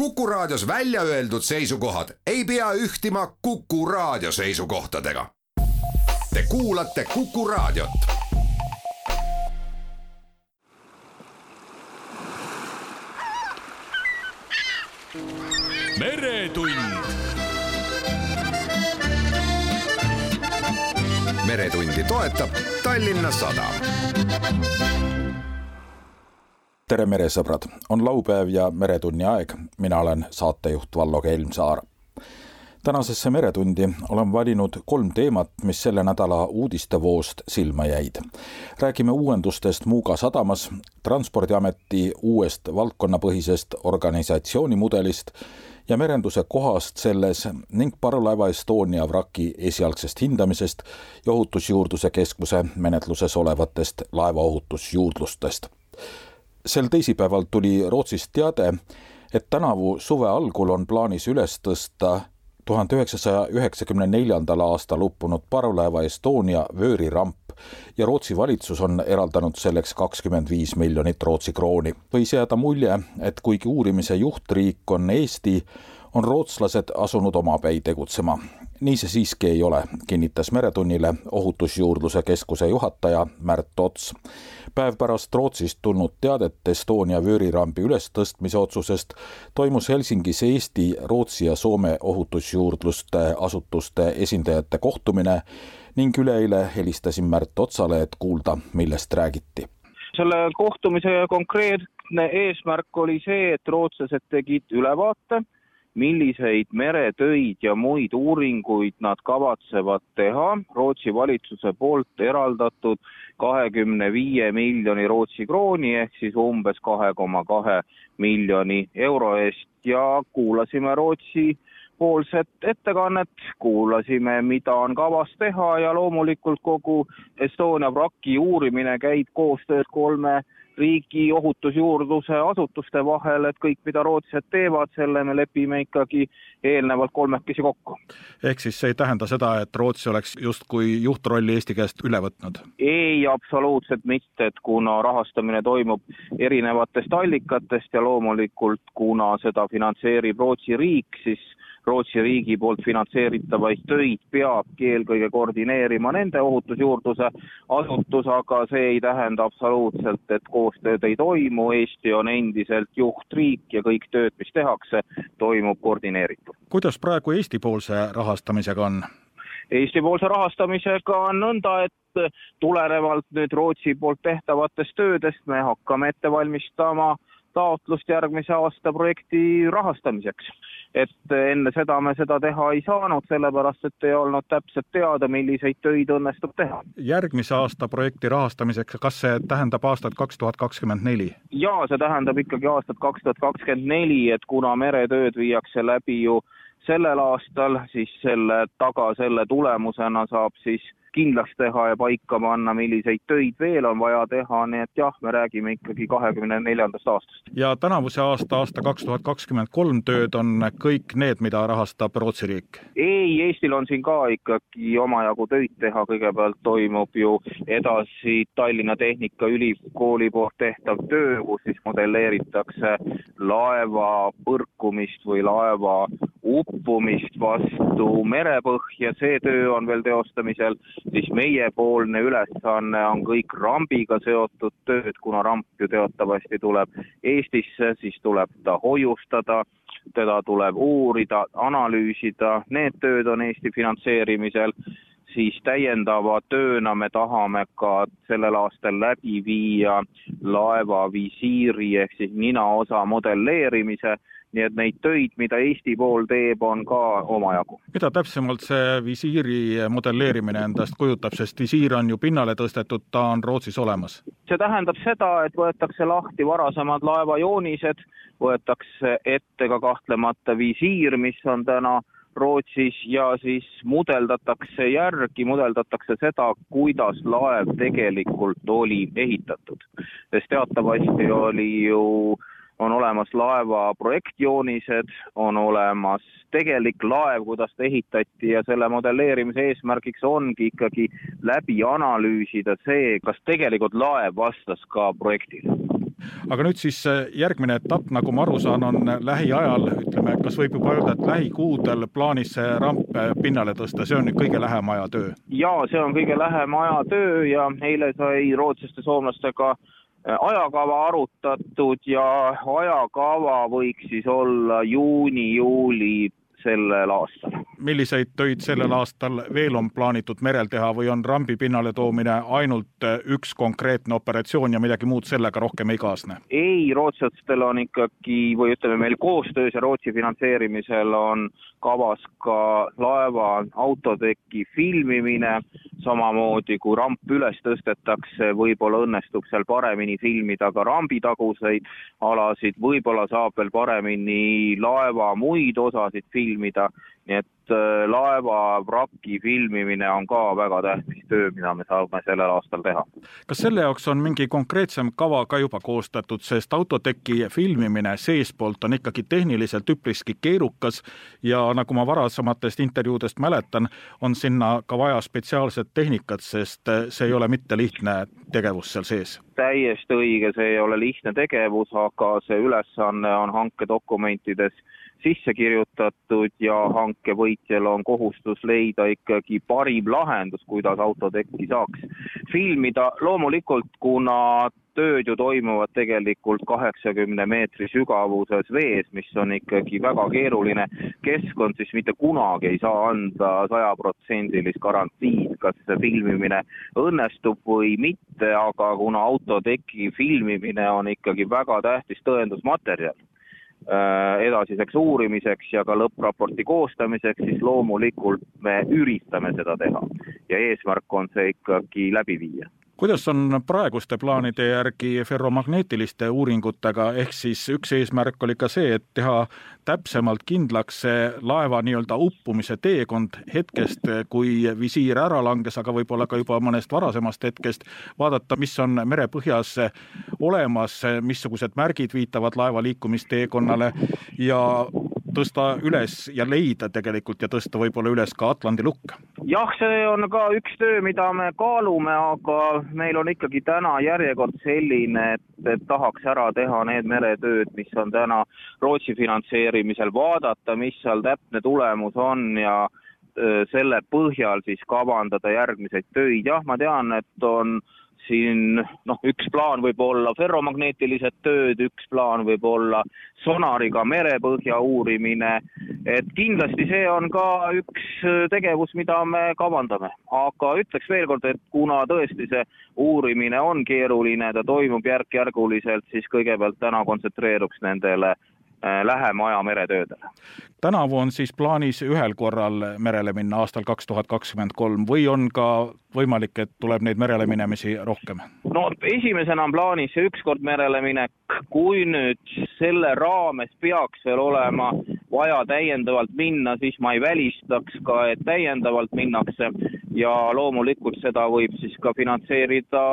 Kuku Raadios välja öeldud seisukohad ei pea ühtima Kuku Raadio seisukohtadega. Te kuulate Kuku Raadiot. meretund meretundi toetab Tallinna Sadam. Tere, meresõbrad, on laupäev ja Meretunni aeg. mina olen saatejuht Vallo Kelmsaar. tänasesse Meretundi olen valinud kolm teemat, mis selle nädala uudistevoost silma jäid. räägime uuendustest Muuga sadamas, Transpordiameti uuest valdkonnapõhisest organisatsioonimudelist ja merenduse kohast selles ning parvlaeva Estonia vraki esialgsest hindamisest ja Ohutusjuurdluse Keskuse menetluses olevatest laevaohutusjuurdlustest. Sel teisipäeval tuli Rootsist teade, et tänavu suve algul on plaanis üles tõsta tuhande üheksasaja üheksakümne neljandal aastal uppunud parvlaeva Estonia vööriramp ja Rootsi valitsus on eraldanud selleks kakskümmend viis miljonit Rootsi krooni. võis jääda mulje, et kuigi uurimise juhtriik on Eesti, on rootslased asunud omapäi tegutsema. nii see siiski ei ole, kinnitas Meretunnile Ohutusjuurdluse Keskuse juhataja Märt Ots. Päev pärast Rootsist tulnud teadet Estonia vöörirambi ülestõstmise otsusest toimus Helsingis Eesti, Rootsi ja Soome ohutusjuurdluste asutuste esindajate kohtumine ning üleeile helistasin Märt Otsale, et kuulda, millest räägiti. selle kohtumise konkreetne eesmärk oli see, et rootslased tegid ülevaate, milliseid meretöid ja muid uuringuid nad kavatsevad teha. Rootsi valitsuse poolt eraldatud kahekümne viie miljoni Rootsi krooni ehk siis umbes kahe koma kahe miljoni euro eest. Ja kuulasime Rootsi poolset ettekannet, kuulasime, mida on kavas teha ja loomulikult kogu Estonia vraki uurimine käib koostöös kolme riigi ohutusjuurdluse asutuste vahel, et kõik, mida rootslased teevad, selle me lepime ikkagi eelnevalt kolmekesi kokku. ehk siis see ei tähenda seda, et Rootsi oleks justkui juhtrolli Eesti käest üle võtnud? ei, absoluutselt mitte, et kuna rahastamine toimub erinevatest allikatest ja loomulikult kuna seda finantseerib Rootsi riik, siis Rootsi riigi poolt finantseeritavaid töid peabki eelkõige koordineerima nende ohutusjuurdluse asutus, aga see ei tähenda absoluutselt, et koostööd ei toimu, Eesti on endiselt juhtriik ja kõik tööd, mis tehakse, toimub koordineeritult. kuidas praegu Eesti-poolse rahastamisega on? Eesti-poolse rahastamisega on nõnda, et tulenevalt nüüd Rootsi poolt tehtavatest töödest me hakkame ette valmistama taotlust järgmise aasta projekti rahastamiseks. Et enne seda me seda teha ei saanud, sellepärast et ei olnud täpselt teada, milliseid töid õnnestub teha. järgmise aasta projekti rahastamiseks, kas see tähendab aastat kaks tuhat kakskümmend neli? jaa, see tähendab ikkagi aastat kaks tuhat kakskümmend neli, et kuna meretööd viiakse läbi ju sellel aastal, siis selle taga, selle tulemusena saab siis kindlaks teha ja paika panna, milliseid töid veel on vaja teha, nii et jah, me räägime ikkagi kahekümne neljandast aastast. ja tänavuse aasta, aasta kaks tuhat kakskümmend kolm tööd on kõik need, mida rahastab Rootsi riik? ei, Eestil on siin ka ikkagi omajagu töid teha, kõigepealt toimub ju edasi Tallinna Tehnikaülikooli poolt tehtav töö, kus siis modelleeritakse laeva põrkumist või laeva uppumist vastu merepõhja, see töö on veel teostamisel, siis meiepoolne ülesanne on kõik rambiga seotud tööd, kuna ramp ju teatavasti tuleb Eestisse, siis tuleb ta hoiustada, teda tuleb uurida, analüüsida, need tööd on Eesti finantseerimisel. Siis täiendava tööna me tahame ka sellel aastal läbi viia laeva visiiri ehk siis ninaosa modelleerimise nii et neid töid, mida Eesti pool teeb, on ka omajagu. mida täpsemalt see visiiri modelleerimine endast kujutab, sest visiir on ju pinnale tõstetud, ta on Rootsis olemas? see tähendab seda, et võetakse lahti varasemad laevajoonised, võetakse ette ka kahtlemata visiir, mis on täna Rootsis ja siis mudeldatakse järgi, mudeldatakse seda, kuidas laev tegelikult oli ehitatud. sest teatavasti oli ju on olemas laeva projektjoonised, on olemas tegelik laev, kuidas ta ehitati ja selle modelleerimise eesmärgiks ongi ikkagi läbi analüüsida see, kas tegelikult laev vastas ka projektile. aga nüüd siis järgmine etapp, nagu ma aru saan, on lähiajal, ütleme, kas võib juba öelda, et lähikuudel plaanis see ramp pinnale tõsta, see on nüüd kõige lähem aja töö? jaa, see on kõige lähem aja töö ja eile sai rootslaste, soomlastega ajakava arutatud ja ajakava võiks siis olla juuni-juuli sellel aastal. Milliseid töid sellel aastal veel on plaanitud merel teha või on rambi pinnale toomine ainult üks konkreetne operatsioon ja midagi muud sellega rohkem ei kaasne? ei, rootslastel on ikkagi või ütleme, meil koostöös ja Rootsi finantseerimisel on kavas ka laeva autoteki filmimine, samamoodi kui ramp üles tõstetakse, võib-olla õnnestub seal paremini filmida ka rambitaguseid alasid, võib-olla saab veel paremini laeva muid osasid filmida, nii et äh, laeva vraki filmimine on ka väga tähtis töö, mida me saame sellel aastal teha. kas selle jaoks on mingi konkreetsem kava ka juba koostatud, sest autoteki filmimine seestpoolt on ikkagi tehniliselt üpriski keerukas ja nagu ma varasematest intervjuudest mäletan, on sinna ka vaja spetsiaalset tehnikat, sest äh, see ei ole mitte lihtne tegevus seal sees täiesti õige, see ei ole lihtne tegevus, aga see ülesanne on hankedokumentides sisse kirjutatud ja hanke võitjal on kohustus leida ikkagi parim lahendus, kuidas autotekki saaks filmida. loomulikult, kuna tööd ju toimuvad tegelikult kaheksakümne meetri sügavuses vees, mis on ikkagi väga keeruline keskkond, siis mitte kunagi ei saa anda sajaprotsendilist garantiid, kas filmimine õnnestub või mitte, aga kuna autoteki filmimine on ikkagi väga tähtis tõendusmaterjal edasiseks uurimiseks ja ka lõppraporti koostamiseks, siis loomulikult me üritame seda teha. Ja eesmärk on see ikkagi läbi viia kuidas on praeguste plaanide järgi ferromagneetiliste uuringutega, ehk siis üks eesmärk oli ka see, et teha täpsemalt kindlaks see laeva nii-öelda uppumise teekond hetkest, kui visiir ära langes, aga võib-olla ka juba mõnest varasemast hetkest, vaadata, mis on merepõhjas olemas, missugused märgid viitavad laeva liikumisteekonnale. Ja tõsta üles ja leida tegelikult ja tõsta võib-olla üles ka Atlandi lukk? jah, see on ka üks töö, mida me kaalume, aga meil on ikkagi täna järjekord selline, et, et tahaks ära teha need meretööd, mis on täna Rootsi finantseerimisel, vaadata, mis seal täpne tulemus on ja selle põhjal siis kavandada järgmiseid töid, jah, ma tean, et on äh, siin noh, üks plaan võib olla ferromagneetilised tööd, üks plaan võib olla sonariga merepõhja uurimine, et kindlasti see on ka üks tegevus, mida me kavandame. aga ütleks veel kord, et kuna tõesti see uurimine on keeruline, ta toimub järk-järguliselt, siis kõigepealt täna kontsentreeruks nendele lähema aja meretöödele. tänavu on siis plaanis ühel korral merele minna aastal kaks tuhat kakskümmend kolm või on ka võimalik, et tuleb neid merele minemisi rohkem? no esimesena on plaanis see ükskord merele minek, kui nüüd selle raames peaks veel olema vaja täiendavalt minna, siis ma ei välistaks ka, et täiendavalt minnakse ja loomulikult seda võib siis ka finantseerida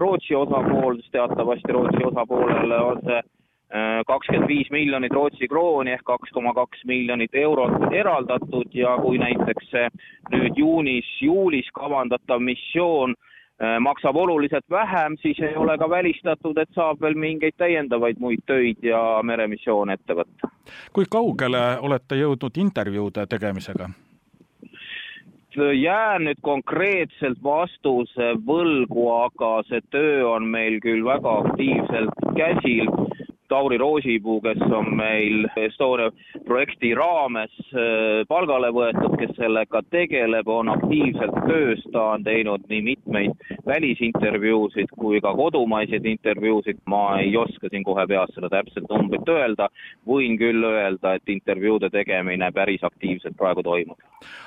Rootsi osapool, sest teatavasti Rootsi osapoolele on see kakskümmend viis miljonit Rootsi krooni ehk kaks koma kaks miljonit eurot eraldatud ja kui näiteks see nüüd juunis-juulis kavandatav missioon äh, maksab oluliselt vähem, siis ei ole ka välistatud, et saab veel mingeid täiendavaid muid töid ja meremissioone ette võtta. kui kaugele olete jõudnud intervjuude tegemisega? jään nüüd konkreetselt vastuse võlgu, aga see töö on meil küll väga aktiivselt käsil Tauri Roosipuu, kes on meil Estonia projekti raames äh, palgale võetud, kes sellega tegeleb, on aktiivselt töös, ta on teinud nii mitmeid välisintervjuusid kui ka kodumaiseid intervjuusid, ma ei oska siin kohe peast seda täpset numbrit öelda, võin küll öelda, et intervjuude tegemine päris aktiivselt praegu toimub.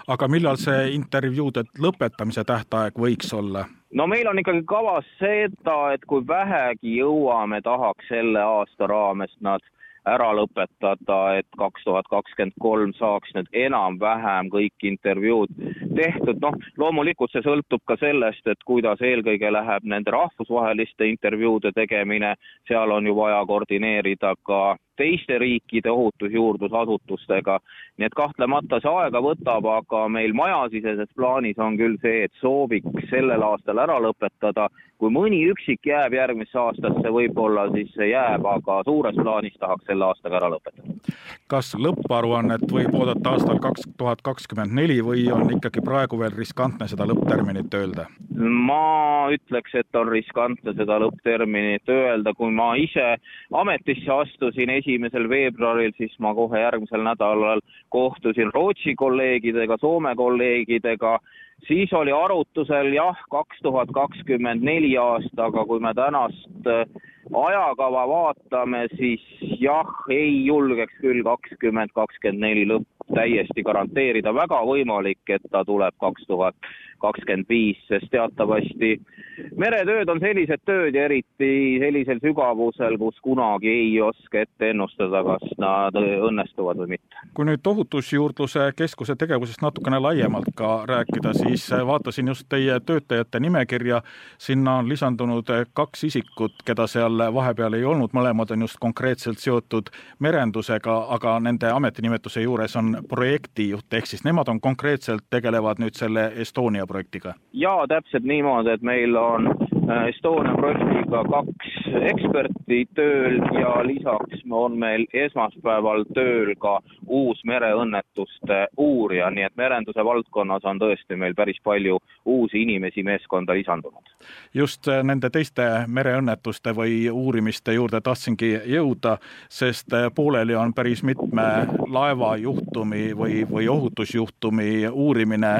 aga millal see intervjuude lõpetamise tähtaeg võiks olla? No meil on ikkagi kavas seda, et kui vähegi jõuame, tahaks selle aasta raames nad ära lõpetada, et kaks tuhat kakskümmend kolm saaks nüüd enam-vähem kõik intervjuud tehtud, noh, loomulikult see sõltub ka sellest, et kuidas eelkõige läheb nende rahvusvaheliste intervjuude tegemine, seal on ju vaja koordineerida ka teiste riikide ohutusjuurdlusasutustega. nii et kahtlemata see aega võtab, aga meil majasiseses plaanis on küll see, et sooviks sellel aastal ära lõpetada. kui mõni üksik jääb järgmisse aastasse, võib-olla siis see jääb, aga suures plaanis tahaks selle aastaga ära lõpetada. Kas lõpparuannet võib oodata aastal kaks tuhat kakskümmend neli või on ikkagi praegu veel riskantne seda lõppterminit öelda? ma ütleks, et on riskantne seda lõppterminit öelda, kui ma ise ametisse astusin esimesel veebruaril, siis ma kohe järgmisel nädalal kohtusin Rootsi kolleegidega, Soome kolleegidega, siis oli arutusel jah, kaks tuhat kakskümmend neli aasta, aga kui me tänast äh, ajakava vaatame, siis jah, ei julgeks küll kakskümmend, kakskümmend neli lõpp täiesti garanteerida, väga võimalik, et ta tuleb kaks tuhat kakskümmend viis, sest teatavasti meretööd on sellised tööd ja eriti sellisel sügavusel, kus kunagi ei oska ette ennustada, kas nad õnnestuvad või mitte. kui nüüd Ohutusjuurdluse Keskuse tegevusest natukene laiemalt ka rääkida, siis vaatasin just teie töötajate nimekirja, sinna on lisandunud kaks isikut, keda seal vahepeal ei olnud, mõlemad on just konkreetselt seotud merendusega, aga nende ametinimetuse juures on projektijuht, ehk siis nemad on konkreetselt, tegelevad nüüd selle Estonia projektiga? jaa, täpselt niimoodi, et meil on äh, Estonia projektiga kaks eksperti tööl ja lisaks on meil esmaspäeval tööl ka uus mereõnnetuste uurija, nii et merenduse valdkonnas on tõesti meil päris palju uusi inimesi meeskonda lisandunud. just äh, nende teiste mereõnnetuste või uurimiste juurde tahtsingi jõuda, sest äh, pooleli on päris mitme laevajuhtumi või, või ohutusjuhtumi uurimine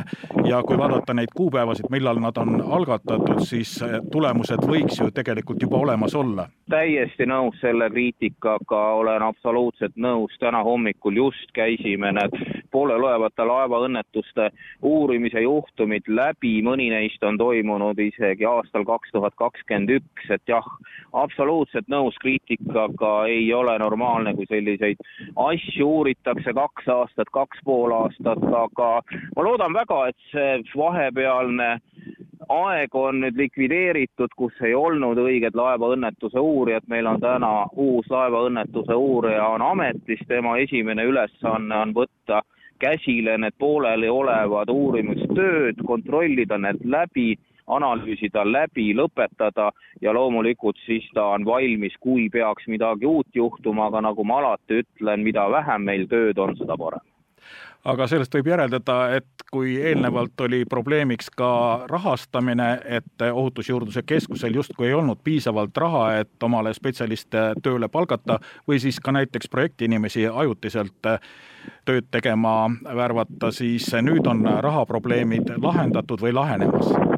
ja kui vaadata neid kuupäevasid, millal nad on algatatud, siis äh, tulemused võiks ju tegelikult juba olemas olla. täiesti nõus selle kriitikaga, olen absoluutselt nõus, täna hommikul just käisime need poolelolevate laevaõnnetuste uurimise juhtumid läbi, mõni neist on toimunud isegi aastal kaks tuhat kakskümmend üks, et jah, absoluutselt nõus kriitikaga, ei ole normaalne, kui selliseid asju uuritakse kaks aastat, kaks pool aastat, aga ma loodan väga, et see vahepealne aeg on nüüd likvideeritud, kus ei olnud õiget laevaõnnetuse uurijat, meil on täna uus laevaõnnetuse uurija on ametis, tema esimene ülesanne on võtta käsile need pooleliolevad uurimistööd, kontrollida need läbi, analüüsida läbi, lõpetada. Ja loomulikult siis ta on valmis, kui peaks midagi uut juhtuma, aga nagu ma alati ütlen, mida vähem meil tööd on, seda parem aga sellest võib järeldada, et kui eelnevalt oli probleemiks ka rahastamine, et Ohutusjuurdluse Keskusel justkui ei olnud piisavalt raha, et omale spetsialiste tööle palgata või siis ka näiteks projektiinimesi ajutiselt tööd tegema värvata, siis nüüd on rahaprobleemid lahendatud või lahenemas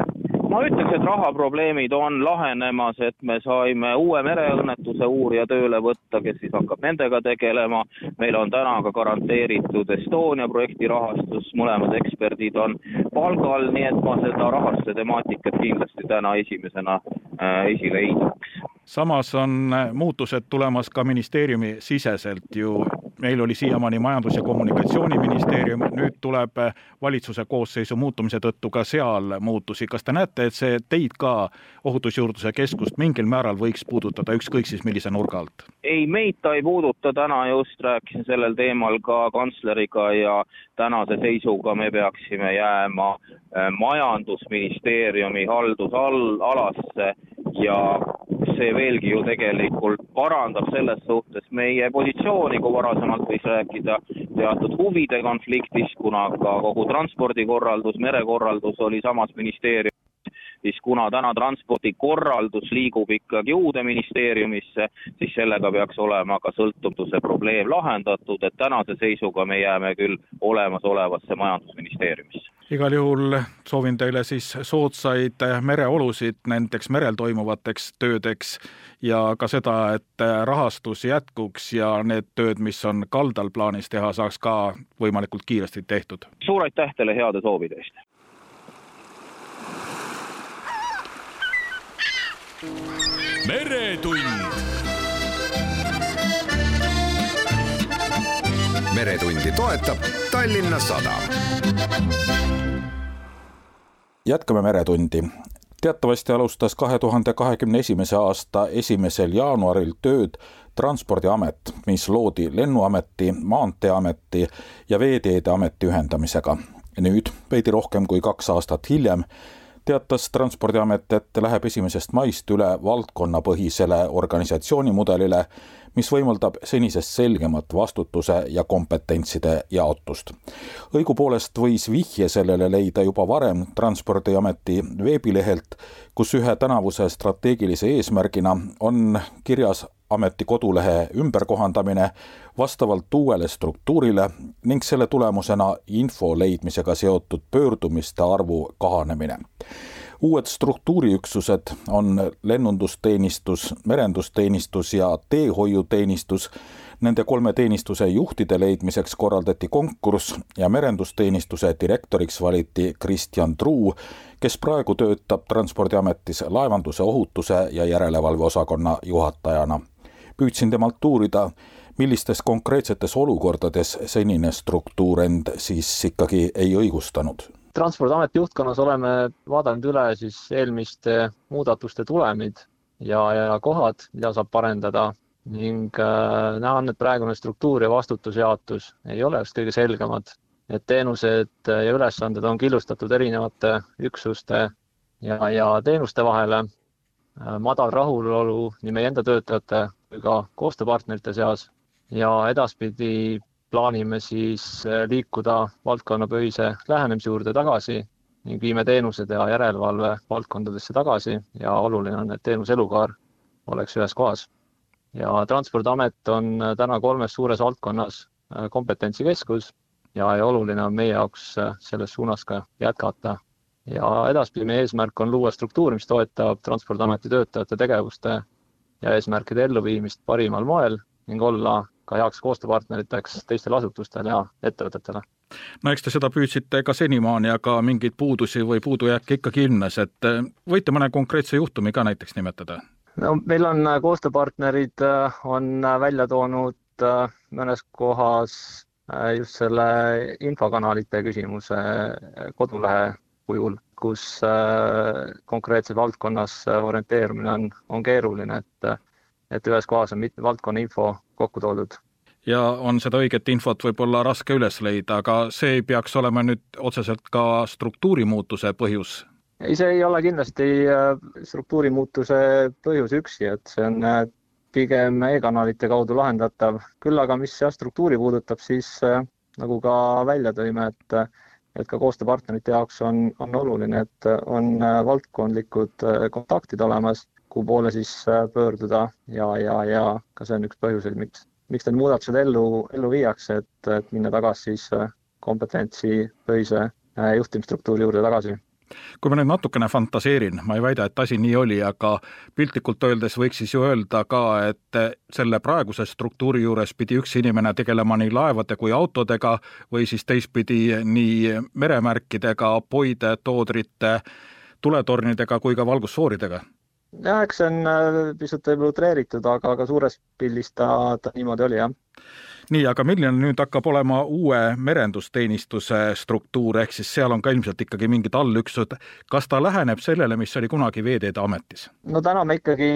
ma ütleks, et rahaprobleemid on lahenemas, et me saime uue mereõnnetuse uurija tööle võtta, kes siis hakkab nendega tegelema. meil on täna ka garanteeritud Estonia projekti rahastus, mõlemad eksperdid on palgal, nii et ma seda rahastuse temaatikat kindlasti täna esimesena äh, esile ei tooks. samas on muutused tulemas ka ministeeriumi siseselt ju meil oli siiamaani Majandus- ja Kommunikatsiooniministeerium, nüüd tuleb valitsuse koosseisu muutumise tõttu ka seal muutusi. kas te näete, et see teid ka, Ohutusjuurdluse Keskust, mingil määral võiks puudutada, ükskõik siis millise nurga alt? ei, meid ta ei puuduta, täna just rääkisin sellel teemal ka kantsleriga ja tänase seisuga me peaksime jääma äh, majandusministeeriumi haldusalasse ja see veelgi ju tegelikult parandab selles suhtes meie positsiooni, kui varasemalt võis rääkida teatud huvide konfliktist, kuna ka kogu transpordikorraldus, merekorraldus oli samas ministeeriumis siis kuna täna transpordikorraldus liigub ikkagi uude ministeeriumisse, siis sellega peaks olema ka sõltumatuse probleem lahendatud, et tänase seisuga me jääme küll olemasolevasse majandusministeeriumisse. igal juhul soovin teile siis soodsaid mereolusid nendeks merel toimuvateks töödeks ja ka seda, et rahastus jätkuks ja need tööd, mis on kaldal plaanis teha, saaks ka võimalikult kiiresti tehtud. suur aitäh teile heade soovide eest! Meretund. meretundi toetab Tallinna Sadam. jätkame Meretundi teatavasti alustas kahe tuhande kahekümne esimese aasta esimesel jaanuaril tööd Transpordiamet, mis loodi Lennuameti, Maanteeameti ja Veeteede Ameti ühendamisega. nüüd, veidi rohkem kui kaks aastat hiljem, teatas Transpordiamet, et läheb esimesest maist üle valdkonnapõhisele organisatsioonimudelile, mis võimaldab senisest selgemat vastutuse ja kompetentside jaotust. õigupoolest võis vihje sellele leida juba varem Transpordiameti veebilehelt, kus ühe tänavuse strateegilise eesmärgina on kirjas ameti kodulehe ümberkohandamine vastavalt uuele struktuurile ning selle tulemusena info leidmisega seotud pöördumiste arvu kahanemine uued struktuuriüksused on lennundusteenistus, merendusteenistus ja teehoiuteenistus. Nende kolme teenistuse juhtide leidmiseks korraldati konkurss ja merendusteenistuse direktoriks valiti Kristjan Truu, kes praegu töötab Transpordiametis laevanduse ohutuse ja järelevalve osakonna juhatajana. Püüdsin temalt uurida, millistes konkreetsetes olukordades senine struktuur end siis ikkagi ei õigustanud transpordiameti juhtkonnas oleme vaadanud üle siis eelmiste muudatuste tulemid ja, ja kohad, mida saab parendada ning äh, näha on, et praegune struktuur ja vastutusjaotus ei ole just kõige selgemad. et teenused ja ülesanded on killustatud erinevate üksuste ja, ja teenuste vahele äh,. madal rahulolu nii meie enda töötajate ka koostööpartnerite seas ja edaspidi plaanime siis äh, liikuda valdkonnapõhise lähenemise juurde tagasi ning viime teenused ja järelevalve valdkondadesse tagasi ja oluline on, et teenuse elukaar oleks ühes kohas. ja Transpordiamet on äh, täna kolmes suures valdkonnas äh, kompetentsikeskus ja, ja oluline on meie jaoks selles suunas ka jätkata. ja edaspidi meie eesmärk on luua struktuur, mis toetab Transpordiameti töötajate tegevuste ja eesmärkide elluviimist parimal moel ning olla ka heaks koostööpartneriteks teistele asutustele ja ettevõtetele. no eks te seda püüdsite ka senimaani, aga mingeid puudusi või puudujääke ikkagi ilmnes, et eh, võite mõne konkreetse juhtumi ka näiteks nimetada? no meil on eh, koostööpartnerid, eh, on välja toonud mõnes kohas just selle infokanalite küsimuse kodulehe kujul, kus konkreetses valdkonnas orienteerumine on, on keeruline, et et ühes kohas on mitme valdkonna info kokku toodud. ja on seda õiget infot võib-olla raske üles leida, aga see ei peaks olema nüüd otseselt ka struktuurimuutuse põhjus? ei, see ei ole kindlasti äh, struktuurimuutuse põhjus üksi, et see on äh, pigem e-kanalite kaudu lahendatav, küll aga mis jah, struktuuri puudutab, siis äh, nagu ka välja tõime, et et ka koostööpartnerite jaoks on, on oluline, et on valdkondlikud kontaktid olemas kuhu poole siis äh, pöörduda ja, ja, ja ka see on üks põhjuseid, miks, miks need muudatused ellu, ellu viiakse, et, et minna tagasi siis äh, kompetentsipõhise äh, juhtimisstruktuuri juurde tagasi kui ma nüüd natukene fantaseerin, ma ei väida, et asi nii oli, aga piltlikult öeldes võiks siis ju öelda ka, et selle praeguse struktuuri juures pidi üks inimene tegelema nii laevade kui autodega või siis teistpidi nii meremärkidega, poide, toodrite, tuletornidega kui ka valgussooridega jah, eks see on äh, pisut võib-olla utreeritud, aga, aga suures pildis ta, ta niimoodi oli, jah. nii, aga milline nüüd hakkab olema uue merendusteenistuse struktuur, ehk siis seal on ka ilmselt ikkagi mingid allüksused. kas ta läheneb sellele, mis oli kunagi Veeteede Ametis? no täna me ikkagi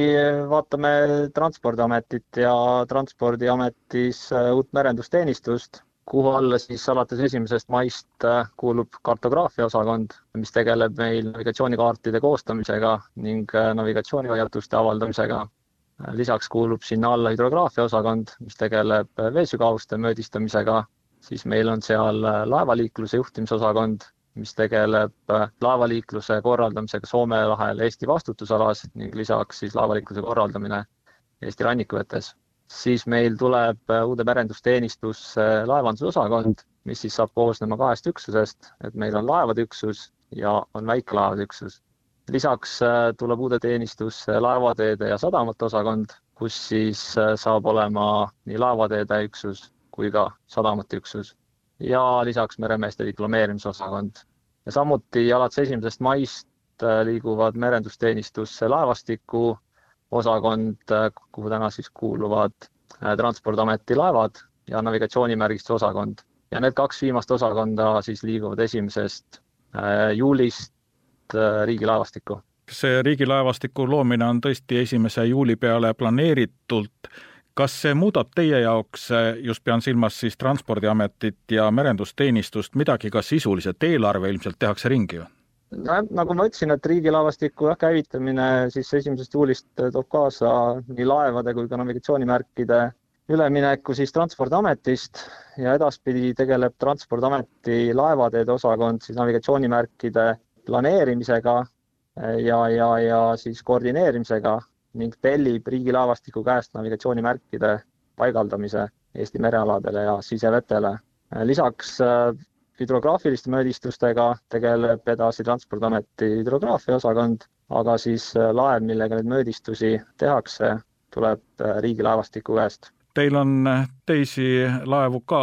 vaatame Transpordiametit ja Transpordiametis äh, uut merendusteenistust kuhu alla siis alates esimesest maist äh, kuulub kartograafia osakond, mis tegeleb meil navigatsioonikaartide koostamisega ning äh, navigatsioonihoiatuste avaldamisega. lisaks kuulub sinna alla hüdrograafia osakond, mis tegeleb äh, veesügavuste mõõdistamisega, siis meil on seal laevaliikluse juhtimisosakond, mis tegeleb laevaliikluse korraldamisega Soome lahel Eesti vastutusalas ning lisaks siis laevaliikluse korraldamine Eesti rannikuvetes siis meil tuleb äh, uude merendusteenistusse laevandusosakond, mis siis saab koosnema kahest üksusest, et meil on laevade üksus ja on väikelaevade üksus. lisaks äh, tuleb uude teenistusse laevateede ja sadamate osakond, kus siis äh, saab olema nii laevateede üksus kui ka sadamate üksus ja lisaks meremeeste diplomeerimise osakond. ja samuti alates esimesest maist liiguvad merendusteenistusse laevastiku osakond, kuhu täna siis kuuluvad äh, Transpordiameti laevad ja navigatsioonimärgistuse osakond. ja need kaks viimast osakonda siis liiguvad esimesest äh, juulist äh, riigilaevastikku. see riigilaevastiku loomine on tõesti esimese juuli peale planeeritult. kas see muudab teie jaoks, just pean silmas siis Transpordiametit ja merendusteenistust, midagi ka sisuliselt, eelarve ilmselt tehakse ringi ju? No nagu ma ütlesin, et riigilaevastiku jah, käivitamine siis esimesest juulist toob kaasa nii laevade kui ka navigatsioonimärkide ülemineku siis Transpordiametist ja edaspidi tegeleb Transpordiameti laevateede osakond siis navigatsioonimärkide planeerimisega ja, ja, ja siis koordineerimisega ning tellib riigilaevastiku käest navigatsioonimärkide paigaldamise Eesti merealadele ja sisevetele. lisaks äh, hüdrograafiliste mõõdistustega tegeleb edasi Transpordiameti hüdrograafia osakond, aga siis äh, laev, millega neid mõõdistusi tehakse, tuleb äh, riigilaevastiku käest. Teil on teisi laevu ka,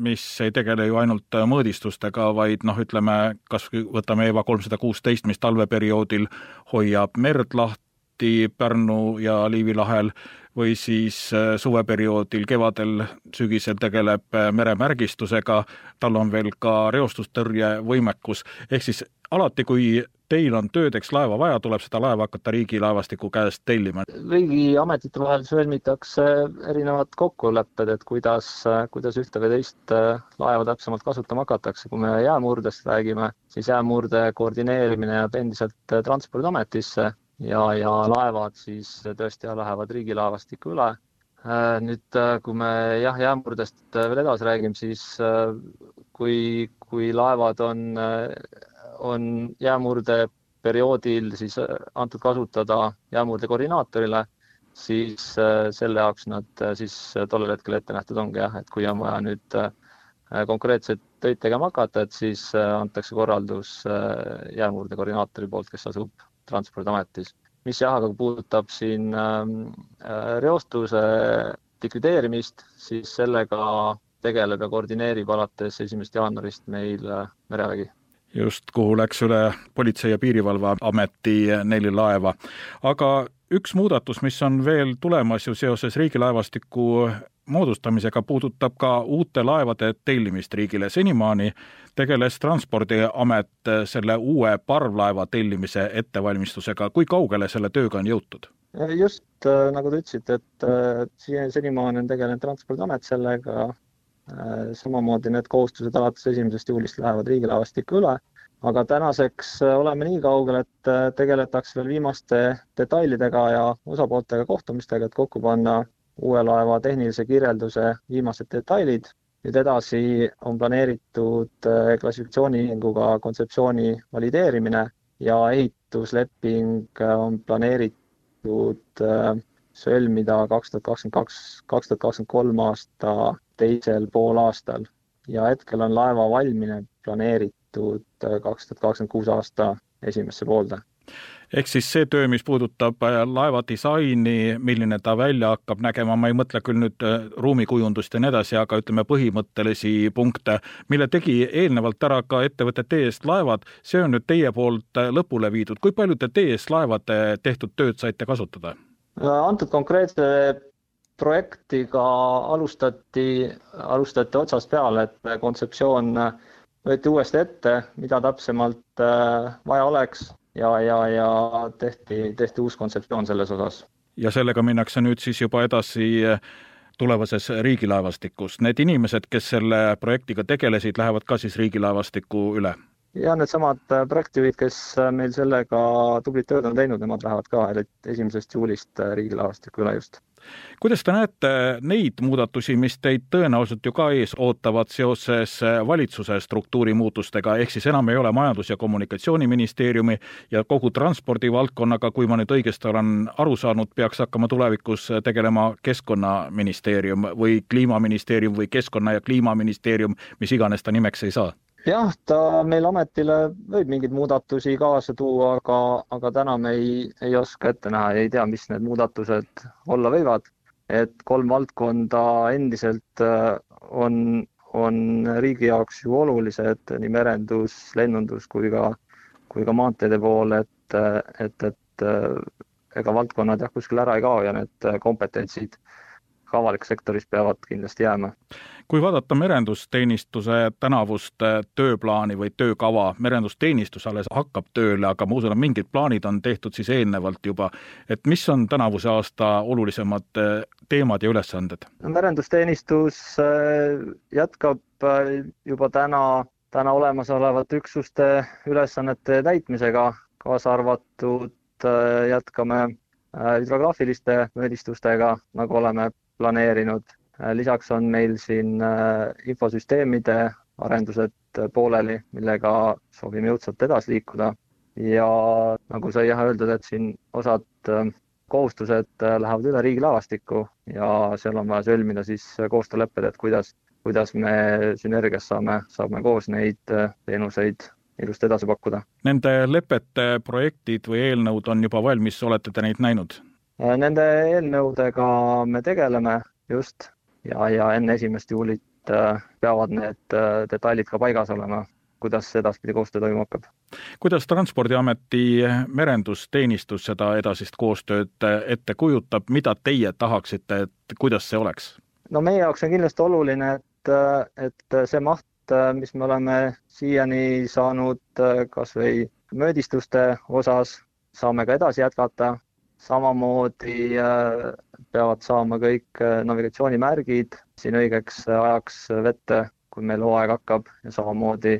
mis ei tegele ju ainult mõõdistustega, vaid noh, ütleme kas või võtame EVA kolmsada kuusteist, mis talveperioodil hoiab merd lahti, Läti, Pärnu ja Liivi lahel või siis äh, suveperioodil, kevadel, sügisel tegeleb äh, meremärgistusega, tal on veel ka reostustõrjevõimekus, ehk siis alati, kui teil on töödeks laeva vaja, tuleb seda laeva hakata riigilaevastiku käest tellima? riigiametite vahel sõlmitakse erinevad kokkulepped, et kuidas, kuidas ühte või teist äh, laeva täpsemalt kasutama hakatakse. kui me jäämurdest räägime, siis jäämurde koordineerimine jääb endiselt Transpordiametisse ja, ja laevad siis tõesti lähevad riigilaevastikku üle. Äh, nüüd, äh, kui me jah, jäämurdest äh, veel edasi räägime, siis kui, kui laevad on, on jäämurde perioodil siis antud kasutada jäämurde koordinaatorile, siis selle jaoks nad siis tollel hetkel ette nähtud ongi jah, et kui on vaja nüüd konkreetset töid tegema hakata, et siis antakse korraldus jäämurde koordinaatori poolt, kes asub Transpordiametis. mis jah, aga puudutab siin ähm, äh, reostuse likvideerimist, siis sellega tegeleb ja koordineerib alates esimesest jaanuarist meil äh, merevägi just, kuhu läks üle Politsei- ja Piirivalveameti neli laeva. aga üks muudatus, mis on veel tulemas ju seoses riigilaevastiku moodustamisega, puudutab ka uute laevade tellimist riigile. senimaani tegeles Transpordiamet selle uue parvlaeva tellimise ettevalmistusega. kui kaugele selle tööga on jõutud? just äh, nagu te ütlesite, et äh, senimaani on tegelenud Transpordiamet sellega, samamoodi need kohustused alates esimesest juulist lähevad riigilaevastikku üle aga tänaseks oleme nii kaugel, et tegeletakse veel viimaste detailidega ja osapooltega kohtumistega, et kokku panna uue laeva tehnilise kirjelduse viimased detailid. nüüd edasi on planeeritud äh, klassifikatsiooniühinguga kontseptsiooni valideerimine ja ehitusleping on planeeritud sõlmida kaks tuhat kakskümmend kaks, kaks tuhat kakskümmend kolm aasta teisel poolaastal ja hetkel on laeva valmimine planeeritud äh, kaks tuhat kakskümmend kuus aasta esimesse poolde. Ehk siis see töö, mis puudutab äh, laeva disaini, milline ta välja hakkab nägema, ma ei mõtle küll nüüd äh, ruumikujundust ja nii edasi, aga ütleme, põhimõttelisi punkte, mille tegi eelnevalt ära ka ettevõte TS Laevad, see on nüüd teie poolt lõpule viidud. kui palju te TS Laevade tehtud tööd saite kasutada? antud konkreetse projektiga alustati, alustati otsast peale, et kontseptsioon äh, võeti uuesti ette, mida täpsemalt äh, vaja oleks ja, ja, ja tehti, tehti uus kontseptsioon selles osas. ja sellega minnakse nüüd siis juba edasi äh, tulevases riigilaevastikus. Need inimesed, kes selle projektiga tegelesid, lähevad ka siis riigilaevastikku üle? ja needsamad äh, projektijuhid, kes meil sellega tublit tööd on teinud, nemad lähevad ka esimesest juulist riigilaevastikku üle just kuidas te näete neid muudatusi, mis teid tõenäoliselt ju ka ees ootavad seoses valitsuse struktuuri muutustega, ehk siis enam ei ole Majandus- ja Kommunikatsiooniministeeriumi ja kogu transpordivaldkonnaga, kui ma nüüd õigesti olen aru saanud, peaks hakkama tulevikus tegelema Keskkonnaministeerium või Kliimaministeerium või Keskkonna- ja Kliimaministeerium, mis iganes ta nimeks ei saa? Jah, ta meil ametile võib mingeid muudatusi kaasa tuua, aga, aga täna me ei, ei oska ette näha ja ei tea, mis need muudatused olla võivad. et kolm valdkonda endiselt äh, on, on riigi jaoks ju olulised, nii merendus, lennundus kui ka, kui ka maanteede pool, et, et, et äh, ega valdkonnad jah, kuskile ära ei kao ja need kompetentsid ka avalikus sektoris peavad kindlasti jääma. Kui vaadata merendusteenistuse tänavust tööplaani või töökava, merendusteenistus alles hakkab tööle, aga ma usun, et mingid plaanid on tehtud siis eelnevalt juba, et mis on tänavuse aasta olulisemad teemad ja ülesanded? merendusteenistus jätkab juba täna täna olemasolevate üksuste ülesannete täitmisega, kaasa arvatud jätkame hüdrograafiliste mõõdistustega, nagu oleme planeerinud. Äh, lisaks on meil siin infosüsteemide arendused pooleli, millega soovime jõudsalt edasi liikuda ja nagu sai jah öeldud, et siin osad kohustused lähevad üle riigilaevastikku ja seal on vaja sõlmida siis koostöölepped, et kuidas kuidas me sünergias saame, saame koos neid äh, teenuseid ilusti edasi pakkuda. Nende lepete projektid või eelnõud on juba valmis, olete te neid näinud? Äh, nende eelnõudega me tegeleme just ja, ja enne esimest juulit äh, peavad need detailid ka paigas olema, kuidas edaspidi koostöö toimuma hakkab. kuidas Transpordiameti merendusteenistus seda edasist koostööd ette kujutab, mida teie tahaksite, et kuidas see oleks? no meie jaoks on kindlasti oluline, et et see maht, mis me oleme siiani saanud kas või möödistuste osas, saame ka edasi jätkata. Samamoodi äh, peavad saama kõik äh, navigatsioonimärgid siin õigeks ajaks vette, kui meil hooaeg hakkab ja samamoodi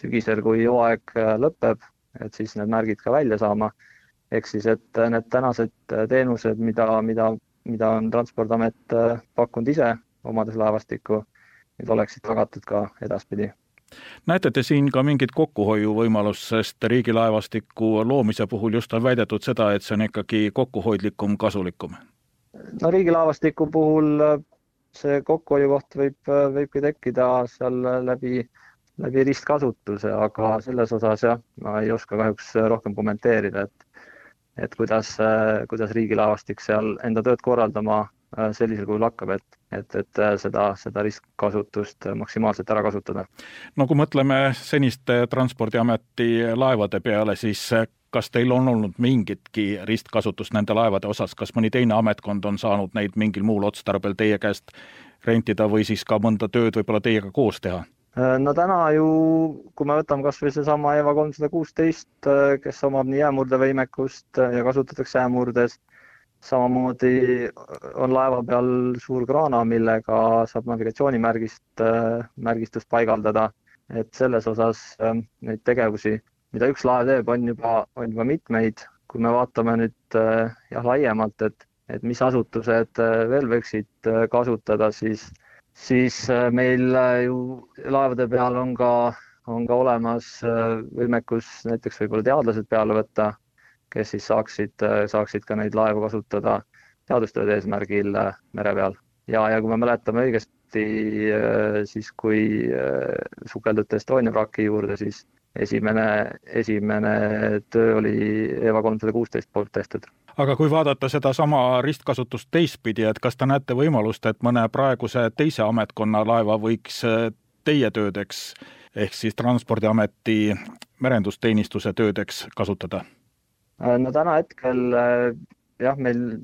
sügisel, kui hooaeg äh, lõpeb, et siis need märgid ka välja saama. ehk siis, et need tänased teenused, mida, mida, mida on Transpordiamet pakkunud ise, omades laevastikku, need oleksid tagatud ka edaspidi näete te siin ka mingit kokkuhoiuvõimalust, sest riigilaevastiku loomise puhul just on väidetud seda, et see on ikkagi kokkuhoidlikum, kasulikum? no riigilaevastiku puhul äh, see kokkuhoiukoht võib, äh, võibki tekkida seal läbi, läbi ristkasutuse, aga selles osas jah, ma ei oska kahjuks rohkem kommenteerida, et et kuidas, äh, kuidas riigilaevastik seal enda tööd korraldama sellisel kujul hakkab, et et, et äh, seda, seda ristkasutust maksimaalselt ära kasutada. no kui mõtleme seniste Transpordiameti laevade peale, siis äh, kas teil on olnud mingitki ristkasutust nende laevade osas, kas mõni teine ametkond on saanud neid mingil muul otstarbel teie käest rentida või siis ka mõnda tööd võib-olla teiega koos teha? Äh, no täna ju, kui me võtame kas või seesama EVA kolmsada kuusteist, kes omab nii jäämurdevõimekust ja kasutatakse jäämurdes, samamoodi on laeva peal suur kraana, millega saab navigatsioonimärgist, märgistust paigaldada. et selles osas ähm, neid tegevusi, mida üks laev teeb, on juba, on juba mitmeid. kui me vaatame nüüd äh, jah, laiemalt, et, et mis asutused äh, veel võiksid äh, kasutada, siis, siis meil ju laevade peal on ka, on ka olemas võimekus näiteks võib-olla teadlased peale võtta kes siis saaksid, saaksid ka neid laevu kasutada teadustööde eesmärgil äh, mere peal. ja, ja kui me mäletame õigesti, äh, siis kui äh, sukelduti Estonia vraki juurde, siis esimene, esimene töö oli EVA kolmsada kuusteist poolt tehtud. aga kui vaadata sedasama ristkasutust teistpidi, et kas te näete võimalust, et mõne praeguse teise ametkonna laeva võiks teie töödeks ehk siis Transpordiameti merendusteenistuse töödeks kasutada? Äh, no täna hetkel äh, jah, meil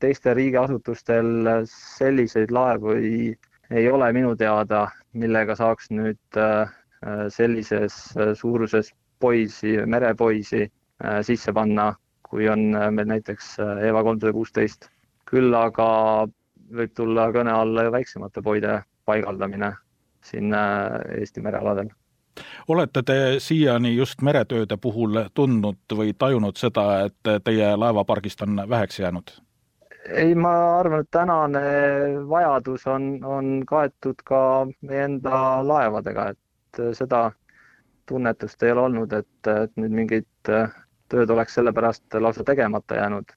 teistel riigiasutustel selliseid laevu ei, ei ole minu teada, millega saaks nüüd äh, sellises suuruses poisi, merepoisi sisse panna, kui on meil näiteks EVA kolmsada kuusteist. küll aga võib tulla kõne alla väiksemate poide paigaldamine siin Eesti merealadel olete te siiani just meretööde puhul tundnud või tajunud seda, et teie laevapargist on väheks jäänud? ei, ma arvan, et tänane vajadus on, on kaetud ka meie enda laevadega, et seda tunnetust ei ole olnud, et, et nüüd mingit tööd oleks sellepärast lausa tegemata jäänud.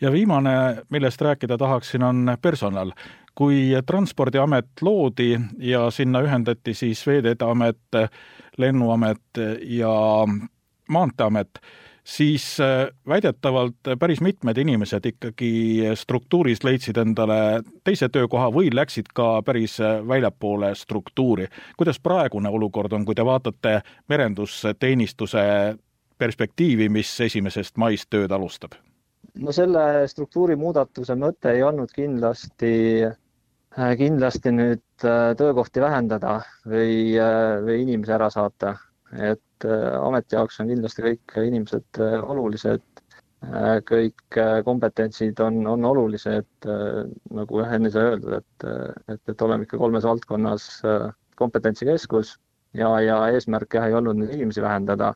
Ja viimane, millest rääkida tahaksin, on personal kui Transpordiamet loodi ja sinna ühendati siis Veeteede Amet, Lennuamet ja Maanteeamet, siis äh, väidetavalt päris mitmed inimesed ikkagi struktuuris leidsid endale teise töökoha või läksid ka päris väljapoole struktuuri. kuidas praegune olukord on, kui te vaatate merendusteenistuse perspektiivi, mis esimesest maist tööd alustab? No selle struktuuri muudatuse mõte ei olnud kindlasti kindlasti nüüd töökohti vähendada või, või inimesi ära saata, et ameti jaoks on kindlasti kõik inimesed olulised Äh, kõik äh, kompetentsid on, on olulised, äh, nagu jah, enne sai öeldud, et, et, et oleme ikka kolmes valdkonnas kompetentsikeskus ja, ja eesmärk jah, ei olnud neid inimesi vähendada.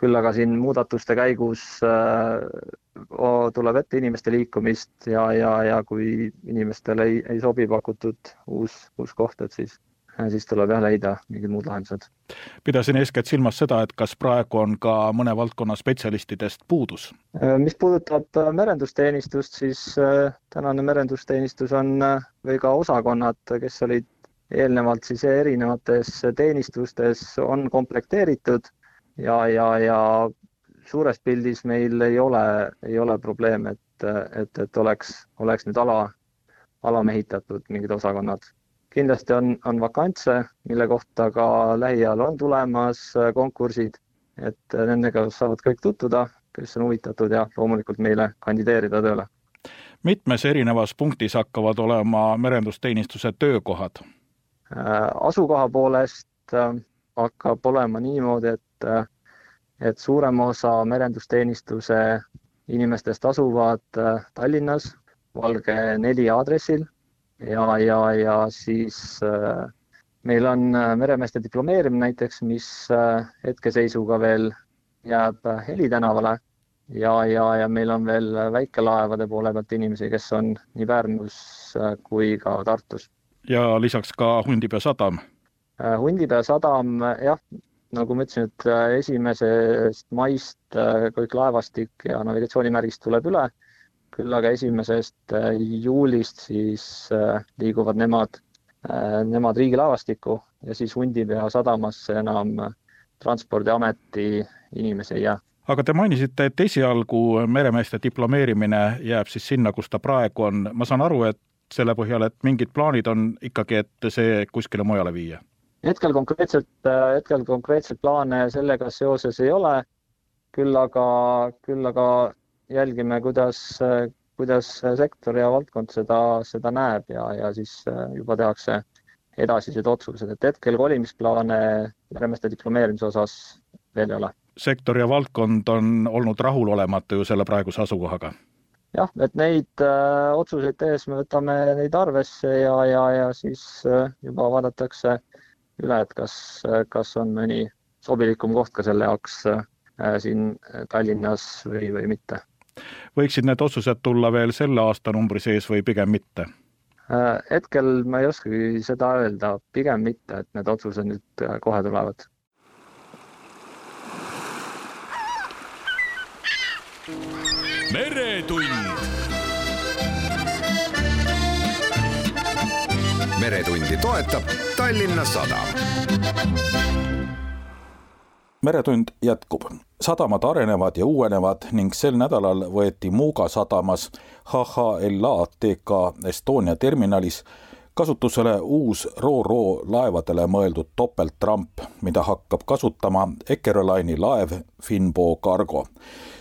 Küll aga siin muudatuste käigus äh, tuleb ette inimeste liikumist ja, ja, ja kui inimestele ei, ei sobi pakutud uus, uus koht, et siis siis tuleb jah leida mingid muud lahendused. pidasin eeskätt silmas seda, et kas praegu on ka mõne valdkonna spetsialistidest puudus? Äh, mis puudutab äh, merendusteenistust, siis tänane merendusteenistus on või ka osakonnad, kes olid eelnevalt siis erinevates teenistustes, on komplekteeritud ja, ja, ja suures pildis meil ei ole, ei ole probleeme, et, et, et oleks, oleks nüüd ala, alamehitatud mingid osakonnad kindlasti on, on vakantse, mille kohta ka lähiajal on tulemas äh, konkursid, et äh, nendega saavad kõik tutvuda, kes on huvitatud ja loomulikult meile kandideerida tööle. mitmes erinevas punktis hakkavad olema merendusteenistuse töökohad? Äh, asukoha poolest hakkab olema niimoodi, et, et suurem osa merendusteenistuse inimestest asuvad Tallinnas Valge neli aadressil ja, ja, ja siis äh, meil on äh, meremeeste diplomeerimine näiteks, mis äh, hetkeseisuga veel jääb Heli tänavale ja, ja, ja meil on veel väikelaevade poole pealt inimesi, kes on nii Pärnus kui ka Tartus. ja lisaks ka Hundipea sadam? Hundipea sadam jah, nagu ma ütlesin, et esimesest maist kõik laevastik ja navigatsioonimärgist tuleb üle küll aga esimesest äh, juulist siis äh, liiguvad nemad, äh, nemad riigilaevastikku ja siis Hundipea sadamasse enam Transpordiameti inimesi ei jää. aga te mainisite, et esialgu meremeeste diplomeerimine jääb siis sinna, kus ta praegu on, ma saan aru, et selle põhjal, et mingid plaanid on ikkagi, et see kuskile mujale viia? Hetkel konkreetselt, hetkel konkreetseid plaane sellega seoses ei ole, küll aga, küll aga jälgime, kuidas, kuidas sektor ja valdkond seda, seda näeb ja, ja siis äh, juba tehakse edasised otsused, et hetkel kolimisplaane meremeeste diplomeerimise osas veel ei ole. sektor ja valdkond on olnud rahulolematu ju selle praeguse asukohaga? jah, et neid äh, otsuseid tehes me võtame neid arvesse ja, ja, ja siis äh, juba vaadatakse üle, et kas, kas on mõni sobilikum koht ka selle jaoks äh, siin Tallinnas või, või mitte võiksid need otsused tulla veel selle aastanumbri sees või pigem mitte? Äh, hetkel ma ei oskagi seda öelda, pigem mitte, et need otsused nüüd äh, kohe tulevad. meretund. Meretundi toetab Tallinna Sadam meretund jätkub. sadamad arenevad ja uuenevad ning sel nädalal võeti Muuga sadamas HHLA TK Estonia terminalis kasutusele uus Ro-Ro laevadele mõeldud topeltramp, mida hakkab kasutama Eckerline'i laev Finbo Cargo.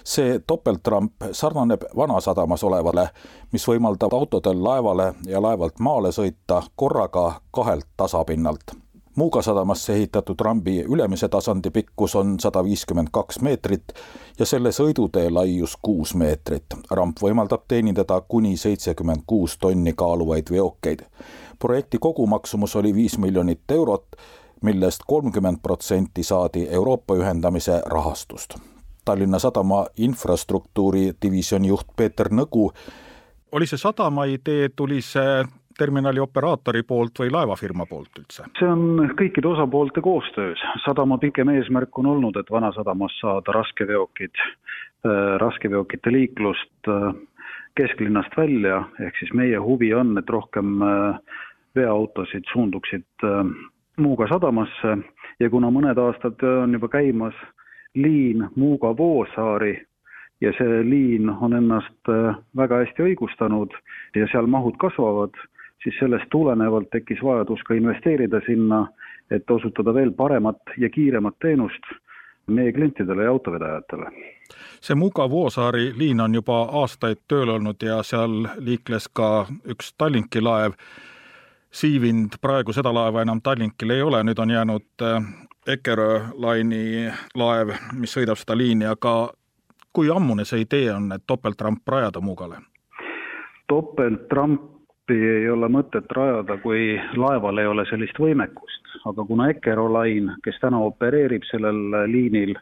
see topeltramp sarnaneb Vanasadamas olevale, mis võimaldab autodel laevale ja laevalt maale sõita korraga kahelt tasapinnalt Muuga sadamasse ehitatud rambi ülemise tasandi pikkus on sada viiskümmend kaks meetrit ja selle sõidutee laius kuus meetrit. ramp võimaldab teenindada kuni seitsekümmend kuus tonni kaaluvaid veokeid. Projekti kogumaksumus oli viis miljonit eurot, millest kolmkümmend protsenti saadi Euroopa ühendamise rahastust. Tallinna Sadama infrastruktuuri divisjoni juht Peeter Nõgu oli see sadama idee, tuli see terminali operaatori poolt või laevafirma poolt üldse? see on kõikide osapoolte koostöös. sadama pikem eesmärk on olnud, et Vanasadamas saada raskeveokid, äh, raskeveokite liiklust äh, kesklinnast välja, ehk siis meie huvi on, et rohkem äh, veoautosid suunduksid Muuga sadamasse ja kuna mõned aastad on juba käimas liin Muuga-Voosaari ja see liin on ennast väga hästi õigustanud ja seal mahud kasvavad, siis sellest tulenevalt tekkis vajadus ka investeerida sinna, et osutada veel paremat ja kiiremat teenust meie klientidele ja autovedajatele. see Muga Voosaari liin on juba aastaid tööl olnud ja seal liikles ka üks Tallinki laev. Siivinud, praegu seda laeva enam Tallinkil ei ole, nüüd on jäänud Eckerö Line'i laev, mis sõidab seda liini, aga kui ammune see idee on, et topeltramp rajada Muugale? topeltrampi ei ole mõtet rajada, kui laeval ei ole sellist võimekust, aga kuna Eckerö Line, kes täna opereerib sellel liinil,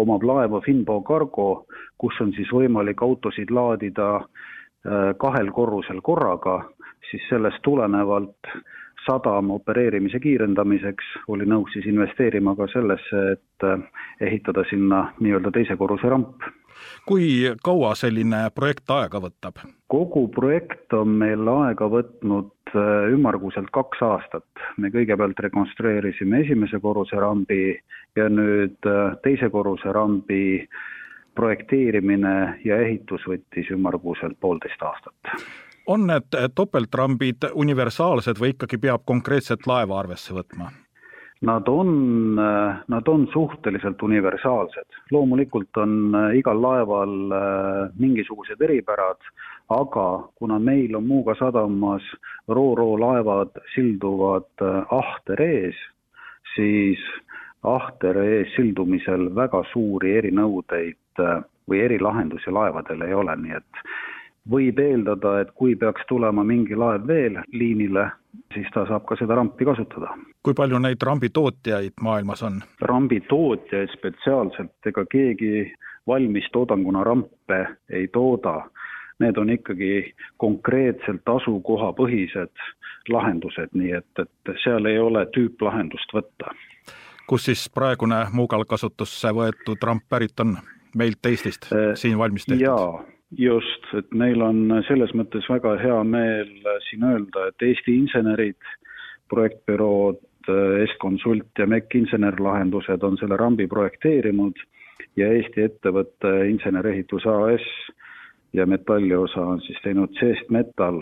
omab laeva Finbo Cargo, kus on siis võimalik autosid laadida äh, kahel korrusel korraga, siis sellest tulenevalt sadama opereerimise kiirendamiseks oli nõus siis investeerima ka sellesse, et äh, ehitada sinna nii-öelda teise korruse ramp. kui kaua selline projekt aega võtab? kogu projekt on meil aega võtnud äh, ümmarguselt kaks aastat. me kõigepealt rekonstrueerisime esimese korruse rambi ja nüüd äh, teise korruse rambi projekteerimine ja ehitus võttis ümmarguselt poolteist aastat on need topeltrambid universaalsed või ikkagi peab konkreetset laeva arvesse võtma? Nad on, nad on suhteliselt universaalsed. loomulikult on äh, igal laeval äh, mingisugused eripärad, aga kuna meil on Muuga sadamas Ro-Ro laevad silduvad äh, ahter ees, siis ahter ees sildumisel väga suuri erinõudeid või erilahendusi laevadel ei ole, nii et võib eeldada, et kui peaks tulema mingi laev veel liinile, siis ta saab ka seda rampi kasutada. kui palju neid rambitootjaid maailmas on? rambitootjaid spetsiaalselt, ega keegi valmistoodanguna rampe ei tooda. Need on ikkagi konkreetselt asukohapõhised lahendused, nii et, et seal ei ole tüüplahendust võtta. kus siis praegune Muugal kasutusse võetud ramp pärit on? meilt Eestist, äh, siin valmis tehtud? jaa just, et meil on selles mõttes väga hea meel siin öelda, et Eesti insenerid, projektbürood, S-Consult ja MEC insenerlahendused on selle rambi projekteerinud ja Eesti ettevõte Insenerehitus AS ja metalliosa on siis teinud Seest Metal,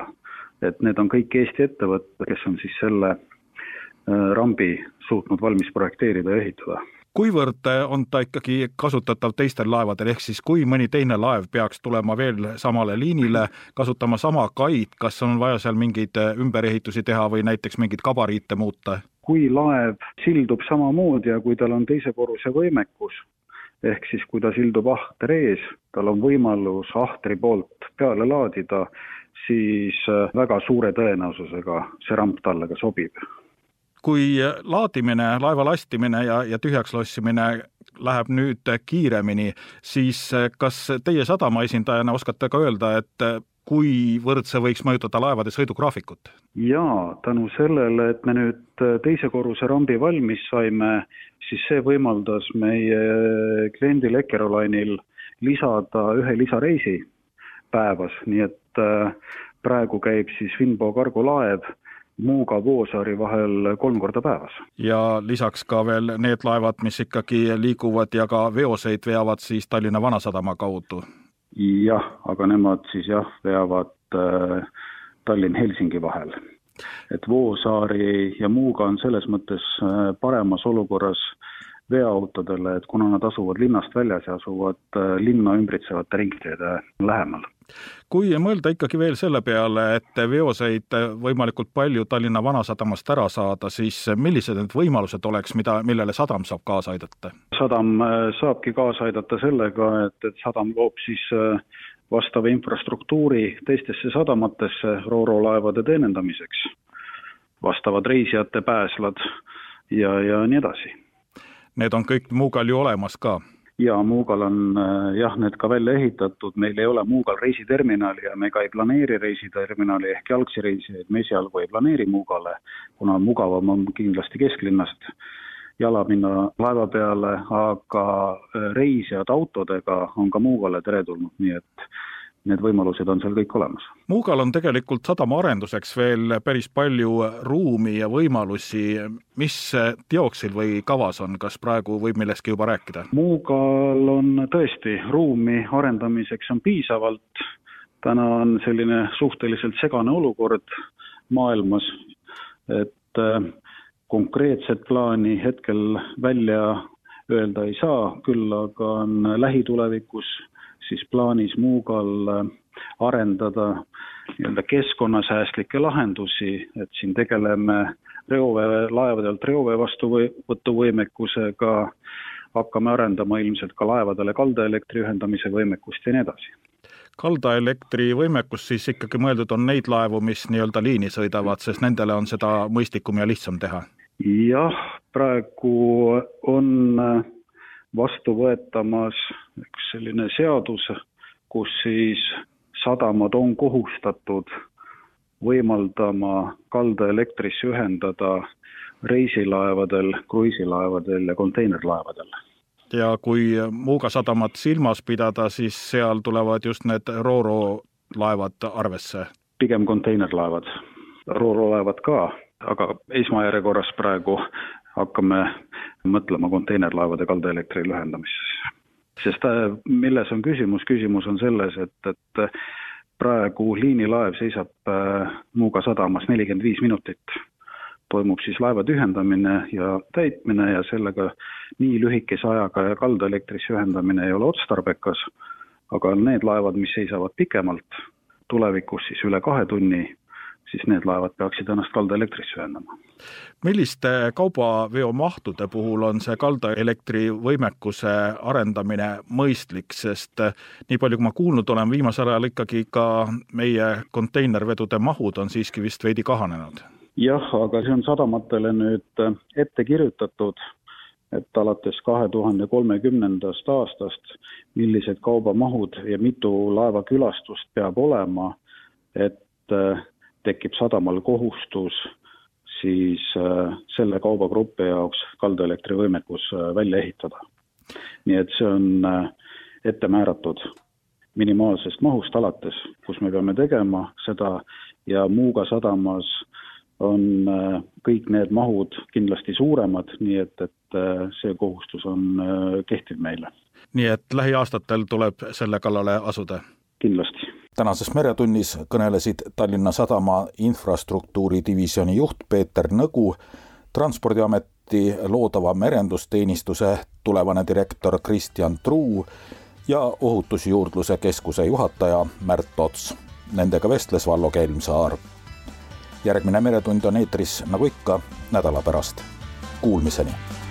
et need on kõik Eesti ettevõtted, kes on siis selle äh, rambi suutnud valmis projekteerida ja ehitada kuivõrd on ta ikkagi kasutatav teistel laevadel, ehk siis kui mõni teine laev peaks tulema veel samale liinile, kasutama sama kaid, kas on vaja seal mingeid ümberehitusi teha või näiteks mingeid gabariite muuta? kui laev sildub samamoodi ja kui tal on teise korruse võimekus, ehk siis kui ta sildub ahter ees, tal on võimalus ahtri poolt peale laadida, siis väga suure tõenäosusega see ramp talle ka sobib kui laadimine, laeva lastimine ja, ja tühjaks lossimine läheb nüüd kiiremini, siis kas teie sadama esindajana oskate ka öelda, et kuivõrd see võiks mõjutada laevade sõidugraafikut? jaa, tänu sellele, et me nüüd teise korruse rambi valmis saime, siis see võimaldas meie kliendil Eckeroline'il lisada ühe lisareisi päevas, nii et äh, praegu käib siis Finbo kargolaev Muuga Voosaari vahel kolm korda päevas. ja lisaks ka veel need laevad, mis ikkagi liiguvad ja ka veoseid veavad siis Tallinna Vanasadama kaudu? jah, aga nemad siis jah, veavad äh, Tallinn-Helsingi vahel. et Voosaari ja Muuga on selles mõttes äh, paremas olukorras veoautodele, et kuna nad asuvad linnast väljas ja asuvad äh, linna ümbritsevate ringteede lähemal kui mõelda ikkagi veel selle peale, et veoseid võimalikult palju Tallinna Vanasadamast ära saada, siis millised need võimalused oleks, mida, millele sadam saab kaasa aidata? sadam äh, saabki kaasa aidata sellega, et, et sadam loob siis äh, vastava infrastruktuuri teistesse sadamatesse Ro-Ro laevade teenindamiseks, vastavad reisijate pääslad ja, ja nii edasi. Need on kõik Muugal ju olemas ka ja Muugal on äh, jah, need ka välja ehitatud, meil ei ole Muugal reisiterminali ja me ka ei planeeri reisiterminali ehk jalgsi reisijaid. Me esialgu ei planeeri Muugale, kuna mugavam on kindlasti kesklinnast jala minna laeva peale, aga äh, reisijad autodega on ka Muugale teretulnud, nii et need võimalused on seal kõik olemas. Muugal on tegelikult sadama arenduseks veel päris palju ruumi ja võimalusi, mis teoksil või kavas on, kas praegu võib millestki juba rääkida? Muugal on tõesti ruumi arendamiseks on piisavalt, täna on selline suhteliselt segane olukord maailmas, et äh, konkreetset plaani hetkel välja öelda ei saa, küll aga on lähitulevikus siis plaanis Muugal äh, arendada nii-öelda keskkonnasäästlikke lahendusi, et siin tegeleme reovee, laevadelt reovee vastuvõtuvõimekusega, hakkame arendama ilmselt ka laevadele kaldaelektri ühendamise võimekust ja nii edasi kaldaelektri võimekus siis ikkagi mõeldud on neid laevu, mis nii-öelda liini sõidavad, sest nendele on seda mõistlikum ja lihtsam teha? jah, praegu on vastu võetamas üks selline seadus, kus siis sadamad on kohustatud võimaldama kaldaelektrisse ühendada reisilaevadel, kruiisilaevadel ja konteinerlaevadel. ja kui Muuga sadamat silmas pidada, siis seal tulevad just need Rooro laevad arvesse? pigem konteinerlaevad, Rooro laevad ka, aga esmajärjekorras praegu hakkame mõtlema konteinerlaevade kaldaelektri ühendamisesse. sest äh, milles on küsimus, küsimus on selles, et, et praegu liinilaev seisab äh, Muuga sadamas nelikümmend viis minutit. toimub siis laevade ühendamine ja täitmine ja sellega nii lühikese ajaga ja kaldaelektrisse ühendamine ei ole otstarbekas, aga need laevad, mis seisavad pikemalt, tulevikus siis üle kahe tunni, siis need laevad peaksid ennast kaldaelektrisse ühendama. milliste kaubaveomahtude puhul on see kaldaelektri võimekuse arendamine mõistlik, sest nii palju, kui ma kuulnud olen, viimasel ajal ikkagi ka meie konteinervedude mahud on siiski vist veidi kahanenud? jah, aga see on sadamatele nüüd ette kirjutatud, et alates kahe tuhande kolmekümnendast aastast, millised kaubamahud ja mitu laevakülastust peab olema, et tekib sadamal kohustus siis äh, selle kaubagrupi jaoks kaldaelektri võimekus äh, välja ehitada. nii et see on äh, ette määratud minimaalsest mahust alates, kus me peame tegema seda ja Muuga sadamas on kõik need mahud kindlasti suuremad, nii et, et see kohustus on kehtiv meile. nii et lähiaastatel tuleb selle kallale asuda? kindlasti tänases Meretunnis kõnelesid Tallinna Sadama infrastruktuuri divisjoni juht Peeter Nõgu, Transpordiameti loodava merendusteenistuse tulevane direktor Kristjan Truu ja Ohutusjuurdluse Keskuse juhataja Märt Ots. Nendega vestles Vallo Kelmsaar. järgmine Meretund on eetris nagu ikka nädala pärast. Kuulmiseni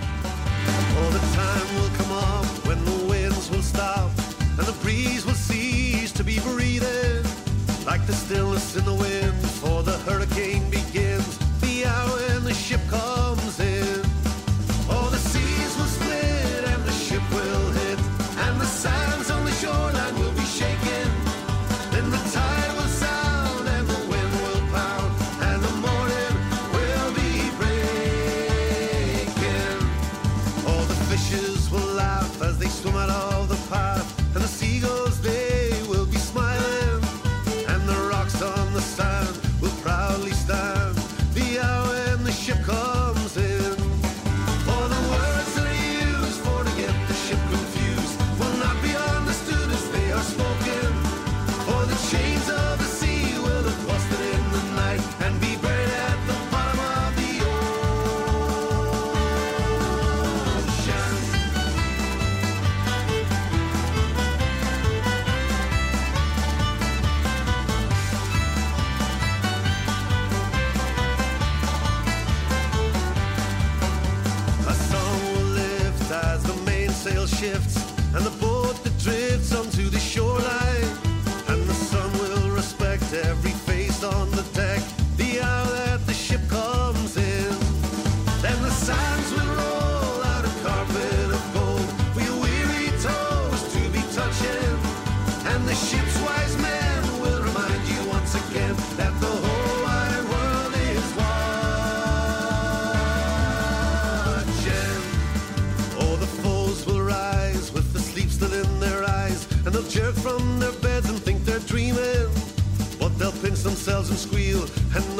and